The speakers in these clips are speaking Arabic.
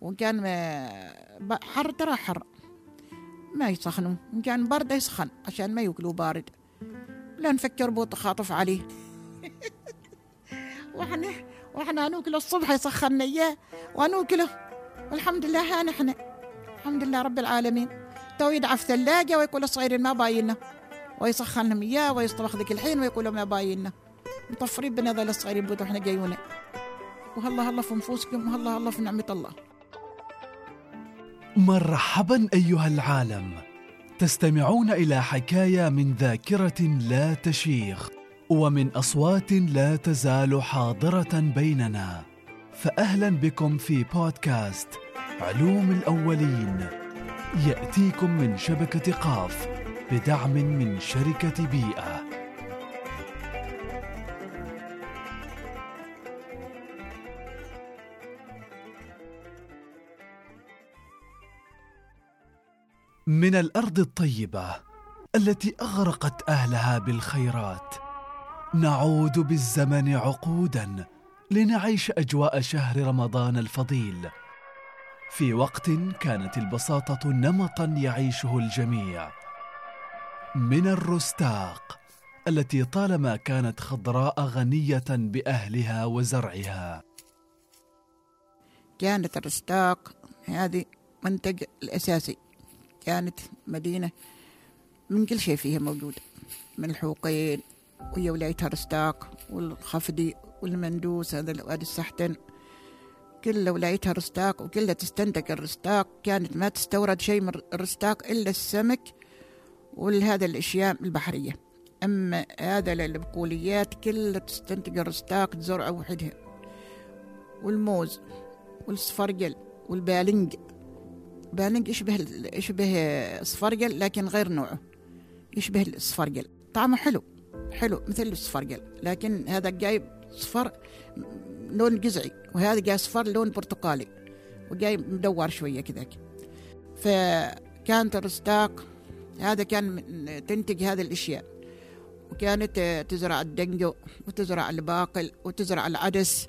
وكان حر ترى حر. ما يسخنوا. إن كان برد يسخن عشان ما ياكلوا بارد. لا نفكر بو تخاطف عليه. وإحنا وإحنا ناكل الصبح يسخنا إياه وناكله والحمد لله ها نحن. الحمد لله رب العالمين. تو يدعى في ثلاجة ويقول الصغيرين ما باينه. ويسخن لهم إياه ويصطبخ ذيك الحين ويقول ما باينه. مطفرين بنا ذا الصغيرين بوتو إحنا جايونه وهلا هلا في نفوسكم وهلا هلا في نعمة الله. مرحبا أيها العالم. تستمعون إلى حكاية من ذاكرة لا تشيخ ومن أصوات لا تزال حاضرة بيننا. فاهلا بكم في بودكاست علوم الأولين. يأتيكم من شبكة قاف بدعم من شركة بيئة. من الأرض الطيبة التي أغرقت أهلها بالخيرات. نعود بالزمن عقودا لنعيش أجواء شهر رمضان الفضيل. في وقت كانت البساطة نمطا يعيشه الجميع. من الرستاق التي طالما كانت خضراء غنية بأهلها وزرعها. كانت الرستاق هذه منتج الأساسي. كانت مدينة من كل شيء فيها موجود. من الحوقين وهي ولايتها رستاق والخفدي والمندوس هذا وادي السحتن. كل ولايتها رستاق وكلها تستنتج الرستاق كانت ما تستورد شيء من الرستاق إلا السمك والهذا الأشياء البحرية. أما هذا البقوليات كلها تستنتج الرستاق تزرع وحدها. والموز والصفرجل والبالنج بالنج يشبه يشبه الصفرجل لكن غير نوعه. يشبه الصفرجل طعمه حلو. حلو مثل الصفرجل لكن هذا جاي صفر لون جزعي وهذا جاي صفر لون برتقالي وجاي مدور شوية كذاك. فكانت الرستاق هذا كان تنتج هذه الأشياء. وكانت تزرع الدنجو وتزرع الباقل وتزرع العدس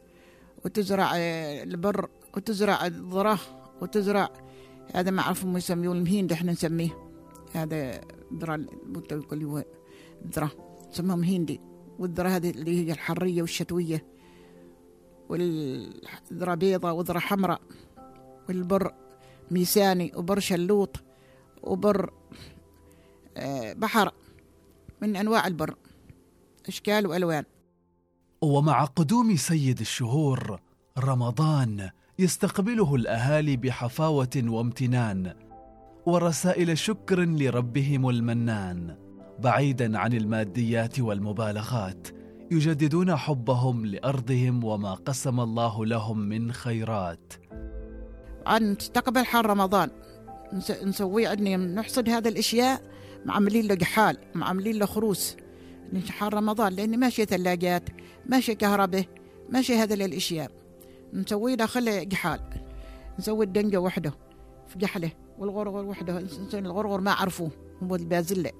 وتزرع البر وتزرع الذرة وتزرع هذا ما أعرف هم يسميه المهين إحنا نسميه. هذا ذرة البوتة هو ذرة تسمهم هندي والذرة هذه اللي هي الحرية والشتوية والذرة بيضة وذرة حمراء والبر ميساني وبر شلوط وبر آه، بحر من أنواع البر أشكال وألوان. ومع قدوم سيد الشهور رمضان يستقبله الأهالي بحفاوة وامتنان ورسائل شكر لربهم المنان. بعيدا عن الماديات والمبالغات يجددون حبهم لأرضهم وما قسم الله لهم من خيرات. عن تستقبل حال رمضان. نس- نسويه عندنا نحصد هذا الأشياء معملين له قحال معملين له خروس. حال رمضان لأن ماشي ثلاجات ماشي كهرباء ماشي هذا الأشياء. نسوي خله قحال نسوي الدنجة وحده في قحله والغرغر وحده. الغرغر ما عرفوه هو البازلة.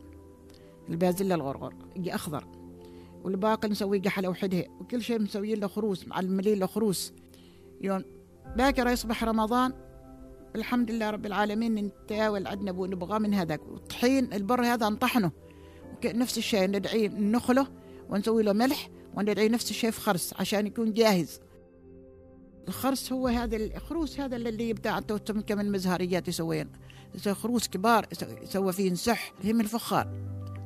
البازلة الغرغر يجي أخضر. والباقي نسوي قحله وحدها وكل شيء مسويين له خروس معلمين له خروس. يوم باكر يصبح رمضان الحمد لله رب العالمين نتاول عندنا بو نبغاه من هذاك. والطحين البر هذا نطحنه. نفس الشيء ندعيه نخله ونسوي له ملح وندعيه نفس الشيء في خرس عشان يكون جاهز. الخرس هو هذا الخروس هذا اللي بتاع من مزهريات يسوين يسوي خروس كبار يسوى فيه نسح. هي من الفخار.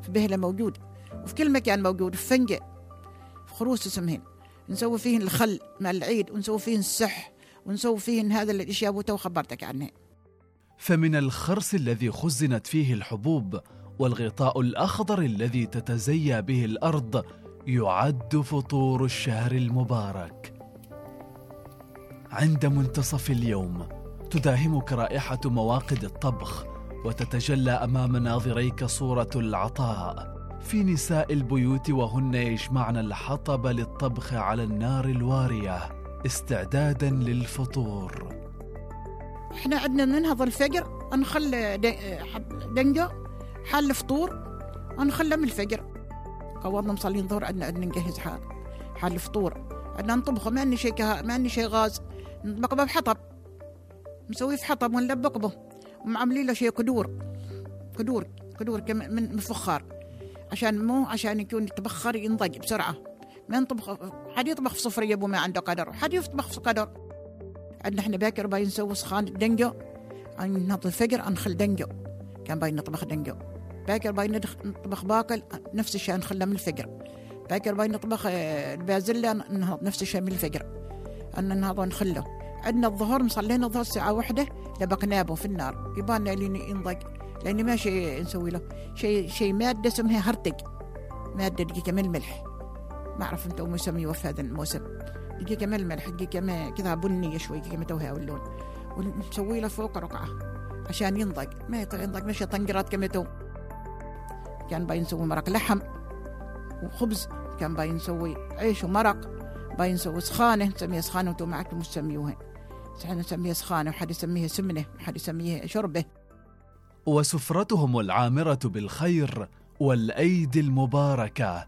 في بهلة موجود. وفي كل مكان موجود في فنجة. في خروس اسمهن. نسوي فيهن الخل مع العيد ونسوي فيهن السح ونسوي فيهن هذا الأشياء وتو خبرتك عنها. فمن الخرس الذي خزنت فيه الحبوب والغطاء الأخضر الذي تتزيا به الأرض يعد فطور الشهر المبارك. عند منتصف اليوم. تداهمك رائحة مواقد الطبخ وتتجلى أمام ناظريك صورة العطاء. في نساء البيوت وهن يجمعن الحطب للطبخ على النار الوارية استعدادا للفطور. إحنا عندنا ننهض الفجر حب- دنجة حل فطور نخلى من الفجر. قوضنا مصلين ظهر عندنا عندنا نجهز حال حال فطور عندنا نطبخه ما عندنا شيء. ما عندنا شيء غاز. نطبخ بحطب. مسويه في حطب ونلبق به ومعملين له شيء قدور قدور قدور من فخار. عشان مو عشان يكون يتبخر ينضج بسرعة. ما ينطبخ حد يطبخ في صفرية أبو ما عنده قدر. حد يطبخ في قدر. عندنا إحنا باكر باين نسوي سخان دنجو. نهض الفجر أنخل دنجو. كان باين نطبخ دنجو. باكر باين نطبخ باكل نفس الشيء نخله من الفجر. باكر باين نطبخ آه، البازلة نهض نفس الشيء من الفجر. أن نهض نخله عندنا الظهر مصلينا الظهر الساعة واحدة لبقنابه في النار. يبان لين ينضج لأن ما شيء نسوي له. شيء شيء مادة اسمها هرتق. مادة دقيقة من الملح. ما أعرف أنتم يسميوه في هذا الموسم. دقيقة من الملح دقيقة ما كذا بنية شوي دقيقة توها اللون ونسوي له فوق رقعة عشان ينضج. ما يطلع ينضج مش طنجرات كما تو كان باين نسوي مرق لحم وخبز كان باين نسوي عيش ومرق باين نسوي سخانة نسميها سخانة وأنتم معكم مش تسميوها. إحنا نسميها سخانة وحد يسميها سمنة وحد يسميها شربة. وسفرتهم العامرة بالخير والأيدي المباركة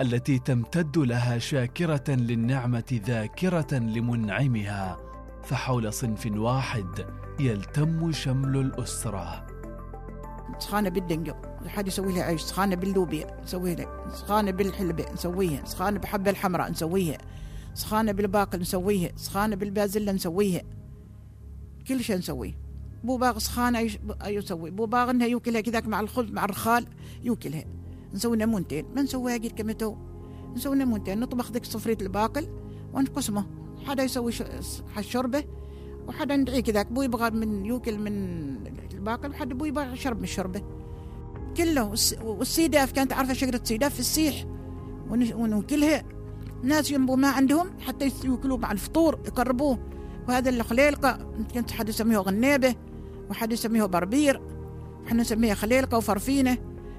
التي تمتد لها شاكرة للنعمة ذاكرة لمنعمها. فحول صنف واحد يلتم شمل الأسرة. سخانة بالدنجو حد يسوي لها عيش؟ سخانة باللوبيا نسوي لها سخانة بالحلبة نسويها. سخانة بحبة الحمراء نسويها. سخانة بالباقل نسويها سخانة بالبازلة نسويها كل شيء نسويه. بو باغ سخانة يسوي بو باغ إنها يوكلها كذاك مع الخبز مع الرخال يوكلها. نسوي نمونتين. ما نسويها قد كما تو نسوي نمونتين. نطبخ ذيك صفرية الباقل ونقسمه حدا يسوي الشربة وحدا ندعي كذاك. بو يبغى من يوكل من الباقل وحد بو يبغى يشرب من الشربة. كله. والسيداف كانت عارفة شجرة سيداف في السيح. ونوكلها. ناس ينبو ما عندهم حتى يوكلوه مع الفطور يقربوه. وهذا الخليلقة كنت حد يسميه غنيبة وحد يسميه بربير إحنا نسميها خليلقة وفرفينة.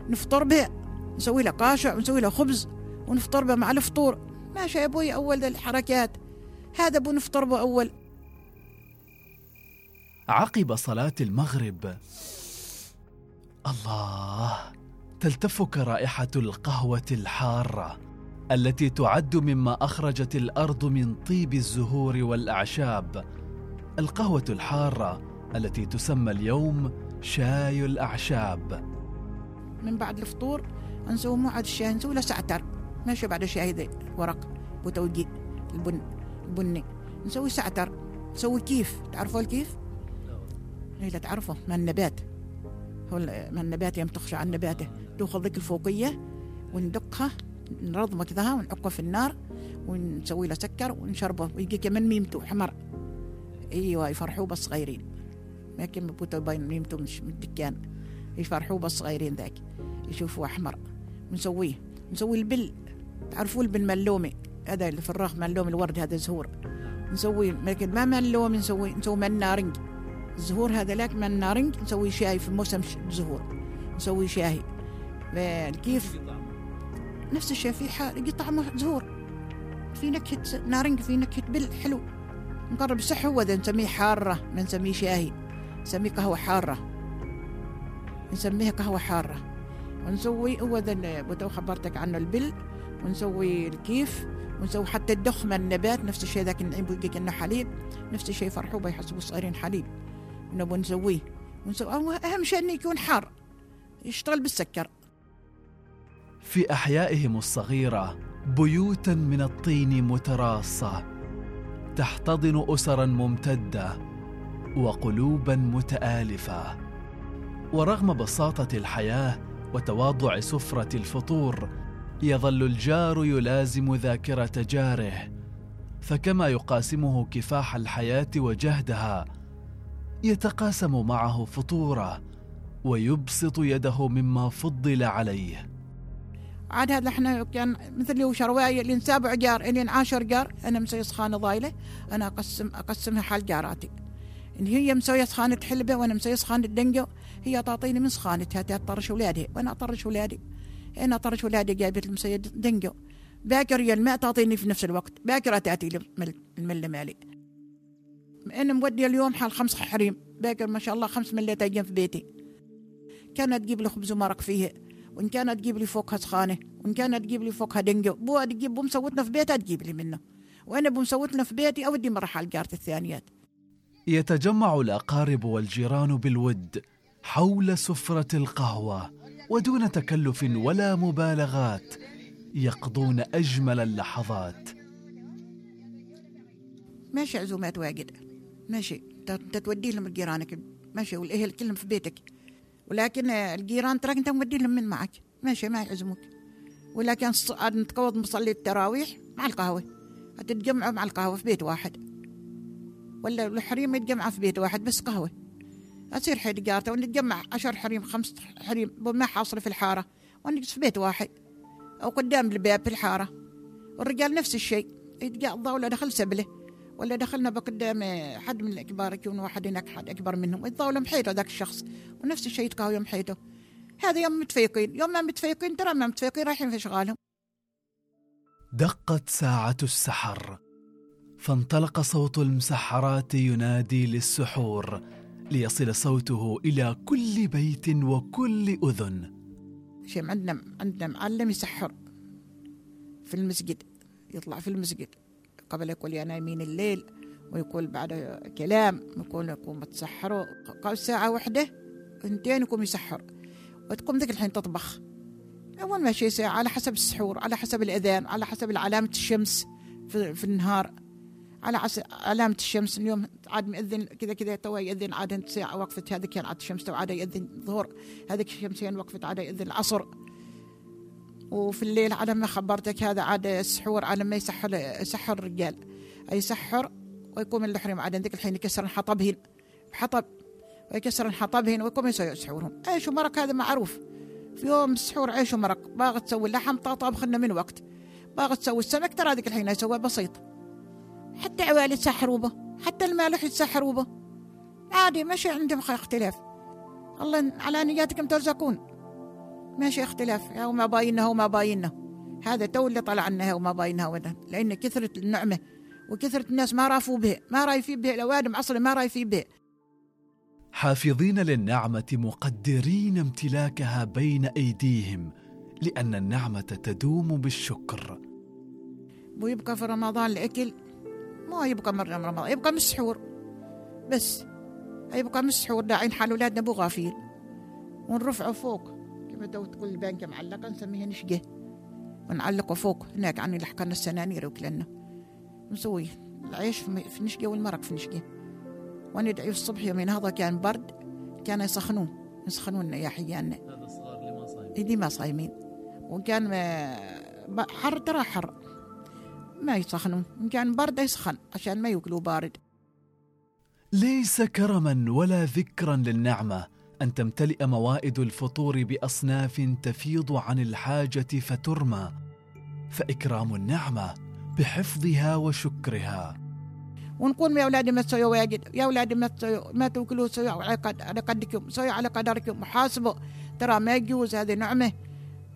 نفطر بها نسوي له قاشع ونسوي له خبز ونفطر به مع الفطور. ماشي يا أبوي أول الحركات. هذا أبو نفطر به أول. عقب صلاة المغرب. الله تلتفك رائحة القهوة الحارة. التي تعد مما أخرجت الأرض من طيب الزهور والأعشاب. القهوة الحارة التي تسمى اليوم شاي الأعشاب. من بعد الفطور نسوي عاد الشاي نسوي له سعتر ماشي بعد الشاي ذي ورق بوتوجي البن البني. نسوي سعتر نسوي كيف؟ تعرفوا الكيف؟ لا تعرفوا من النبات؟ هو من النبات يوم تخشى عن نباته تأخذ ذيك الفوقية وندقها. نرضمه كذا ونعقه في النار ونسوي له سكر ونشربه. ويجي كمان ميمته حمر. أيوه يفرحوا بس صغيرين ما كان بوتو باين ميمته مش من الدكان. يفرحوا بس صغيرين ذاك. يشوفوا أحمر. ونسويه. نسوي البل. تعرفوا البل ملومي هذا اللي في ملوم الورد هذا زهور. نسوي لكن ما ملومي نسوي نسوي من نارنج. الزهور هذا لك من نارنج. نسوي شاي في موسم الزهور نسوي شاي. كيف؟ نفس الشيء في حال طعمه زهور. في نكهة نارنج في نكهة بل حلو. نقرب صح هو ذا نسميه حارة ما نسميه شاهي نسميه قهوة حارة. نسميها قهوة حارة. ونسوي هو ذا اللي خبرتك عنه البل ونسوي الكيف. ونسوي حتى الدخمة النبات. نفس الشيء ذاك نعيب كأنه حليب. نفس الشيء فرحوا بيحسبوا صغيرين حليب. ونبغى نسويه. ونسوي أهم شيء إنه يكون حار. يشتغل بالسكر. في أحيائهم الصغيرة بيوتا من الطين متراصة تحتضن أسرا ممتدة وقلوبا متآلفة. ورغم بساطة الحياة وتواضع سفرة الفطور يظل الجار يلازم ذاكرة جاره. فكما يقاسمه كفاح الحياة وجهدها يتقاسم معه فطوره ويبسط يده مما فضل عليه. عاد هذا إحنا كان مثل هو شرواية اللي سابع جار اللي عاشر جار أنا مسوي سخانه ضايلة أنا أقسم أقسمها حال جاراتي. إن هي مسوية سخانه حلبة وأنا مسويه سخانه دنجو هي تعطيني من سخانتها تطرش اولادي وأنا أطرش اولادي أنا أطرش اولادي جايبة المسوية دنجو. باكر يا الماء تعطيني في نفس الوقت باكر تاتي المله مالي. أنا مودي اليوم حال خمس حريم باكر ما شاء الله خمس ملات أيام في بيتي. كانت تجيب لي خبز ومرق فيه. وإن كانت تجيب لي فوقها سخانة وإن كانت تجيب لي فوقها دنجو بو تجيب بو مسوتنا في بيتها تجيب لي منه وأنا بو مسوتنا في بيتي أودي مرة حال جارتي الثانيات. يتجمع الأقارب والجيران بالود حول سفرة القهوة ودون تكلف ولا مبالغات يقضون أجمل اللحظات. ماشي عزومات واجد. ماشي ت- تودي لهم جيرانك ماشي والأهل كلهم في بيتك. ولكن الجيران تراك انت مودي لهم من معك ماشي ما يعزموك. ولكن عاد نتقوض نصلي التراويح مع القهوة. هتتجمعوا مع القهوة في بيت واحد. ولا الحريم يتجمعوا في بيت واحد بس قهوة. أصير حد جارته ونتجمع عشر حريم خمس حريم ما حاصل في الحارة. ونجلس في بيت واحد. أو قدام الباب في الحارة. والرجال نفس الشيء. يتقضى ولا دخل سبله. ولا دخلنا بقدام حد من الكبار يكون واحد هناك حد أكبر منهم. يتضاولوا محيطه ذاك الشخص ونفس الشيء يتقاوى يوم محيطه هذا يوم متفيقين يوم ما متفيقين ترى ما متفيقين رايحين في اشغالهم دقت ساعة السحر فانطلق صوت المسحرات ينادي للسحور ليصل صوته إلى كل بيت وكل أذن. شيء عندنا عندنا معلم يسحر في المسجد يطلع في المسجد. قبل يقول يا نايمين الليل ويقول بعد كلام يقول يقوم تسحروا قبل ساعة واحدة اثنتين يقوم يسحر. وتقوم ذيك الحين تطبخ. أول ما شيء ساعة على حسب السحور على حسب الأذان على حسب علامة الشمس في, في النهار. على علامة الشمس اليوم عاد مأذن كذا كذا تو يأذن عاد ساعة وقفت هذه كان عاد الشمس تو عاد يأذن الظهر هذيك الشمسين وقفت عاد يأذن العصر. وفي الليل على ما خبرتك هذا عاد السحور على ما يسحر يسحر الرجال يسحر ويقوم الحريم عاد ذيك الحين يكسر حطبهن بحطب ويكسر حطبهن ويقوم يسوي سحورهم عيش ومرق هذا معروف. في يوم السحور عيش ومرق باغي تسوي اللحم طاطا خلنا من وقت. باغي تسوي السمك ترى هذيك الحين يسويها بسيط. حتى عوالي يتسحروا به حتى المالح يتسحروا به. عادي ماشي عندهم اختلاف. الله على نياتكم ترزقون. ماشي اختلاف يا وما باينه وما باينه. هذا تو اللي طلع عنها وما باينها وده لأن كثرة النعمة وكثرة الناس ما رافوا به ما رأي في به الأوادم أصلا ما رأي في به. حافظين للنعمة مقدرين امتلاكها بين أيديهم لأن النعمة تدوم بالشكر. ويبقى في رمضان الأكل؟ ما يبقى من رمضان يبقى من السحور. بس يبقى من السحور داعين حال أولادنا بو غافين ونرفعه فوق. تو تقول البنكة معلقة نسميها نشقة. ونعلقه فوق هناك عن لحقنا السنانير وكلنا. نسوي العيش في نشقة والمرق في نشقة. وندعي الصبح يومين هذا كان برد كان يسخنون. يسخنون يا حيانا. هذا صغار لما صايم اللي ما صايمين. وكان ما- حر ترى حر. ما يسخنون. إن كان برد يسخن عشان ما ياكلوا بارد. ليس كرما ولا ذكرا للنعمة. أن تمتلئ موائد الفطور بأصناف تفيض عن الحاجة فترمى فإكرام النعمة بحفظها وشكرها. ونقول يا أولادي ما تسويوا واجد يا أولادي ما تسويوا ما تأكلوا سووا على قد على قدكم سووا على قدركم وحاسبوا ترى ما يجوز هذه نعمة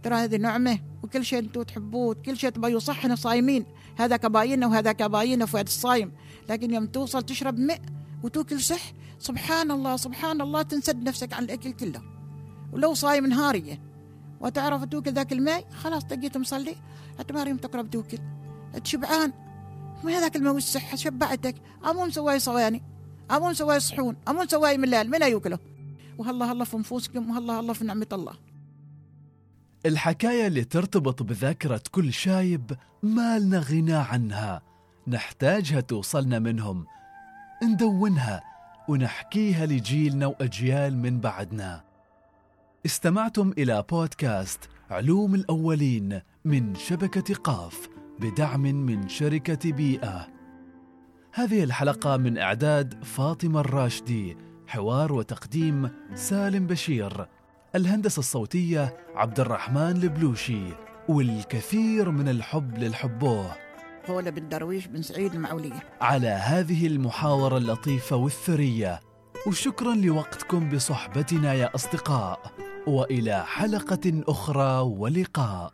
ترى هذه نعمة وكل شيء أنتم تحبوه كل شيء تبغوا صح إحنا صايمين. هذا كباينة وهذا كباينة فؤاد الصايم. لكن يوم توصل تشرب ماء وتأكل صح سبحان الله سبحان الله تنسد نفسك عن الأكل كله. ولو صايم نهارية. وتعرف توكل ذاك الماء خلاص تجيت مصلي. حتى ما ريم تقرب توكل تشبعان ما هذاك الماء والصحة شبعتك. أمون سواي صواني. أمون سواي صحون. أمون سواي ملال. من يوكله وهالله الله في نفوسكم وهالله الله في نعمة الله. الحكاية اللي ترتبط بذاكرة كل شايب ما لنا غنى عنها. نحتاجها توصلنا منهم. ندونها. ونحكيها لجيلنا وأجيال من بعدنا. استمعتم إلى بودكاست علوم الأولين من شبكة قاف بدعم من شركة بيئة. هذه الحلقة من إعداد فاطمة الراشدي حوار وتقديم سالم بشير الهندسة الصوتية عبد الرحمن البلوشي والكثير من الحب للحبوه. قولة بن درويش بن سعيد المعولية. على هذه المحاورة اللطيفة والثرية وشكرا لوقتكم بصحبتنا يا أصدقاء وإلى حلقة أخرى ولقاء.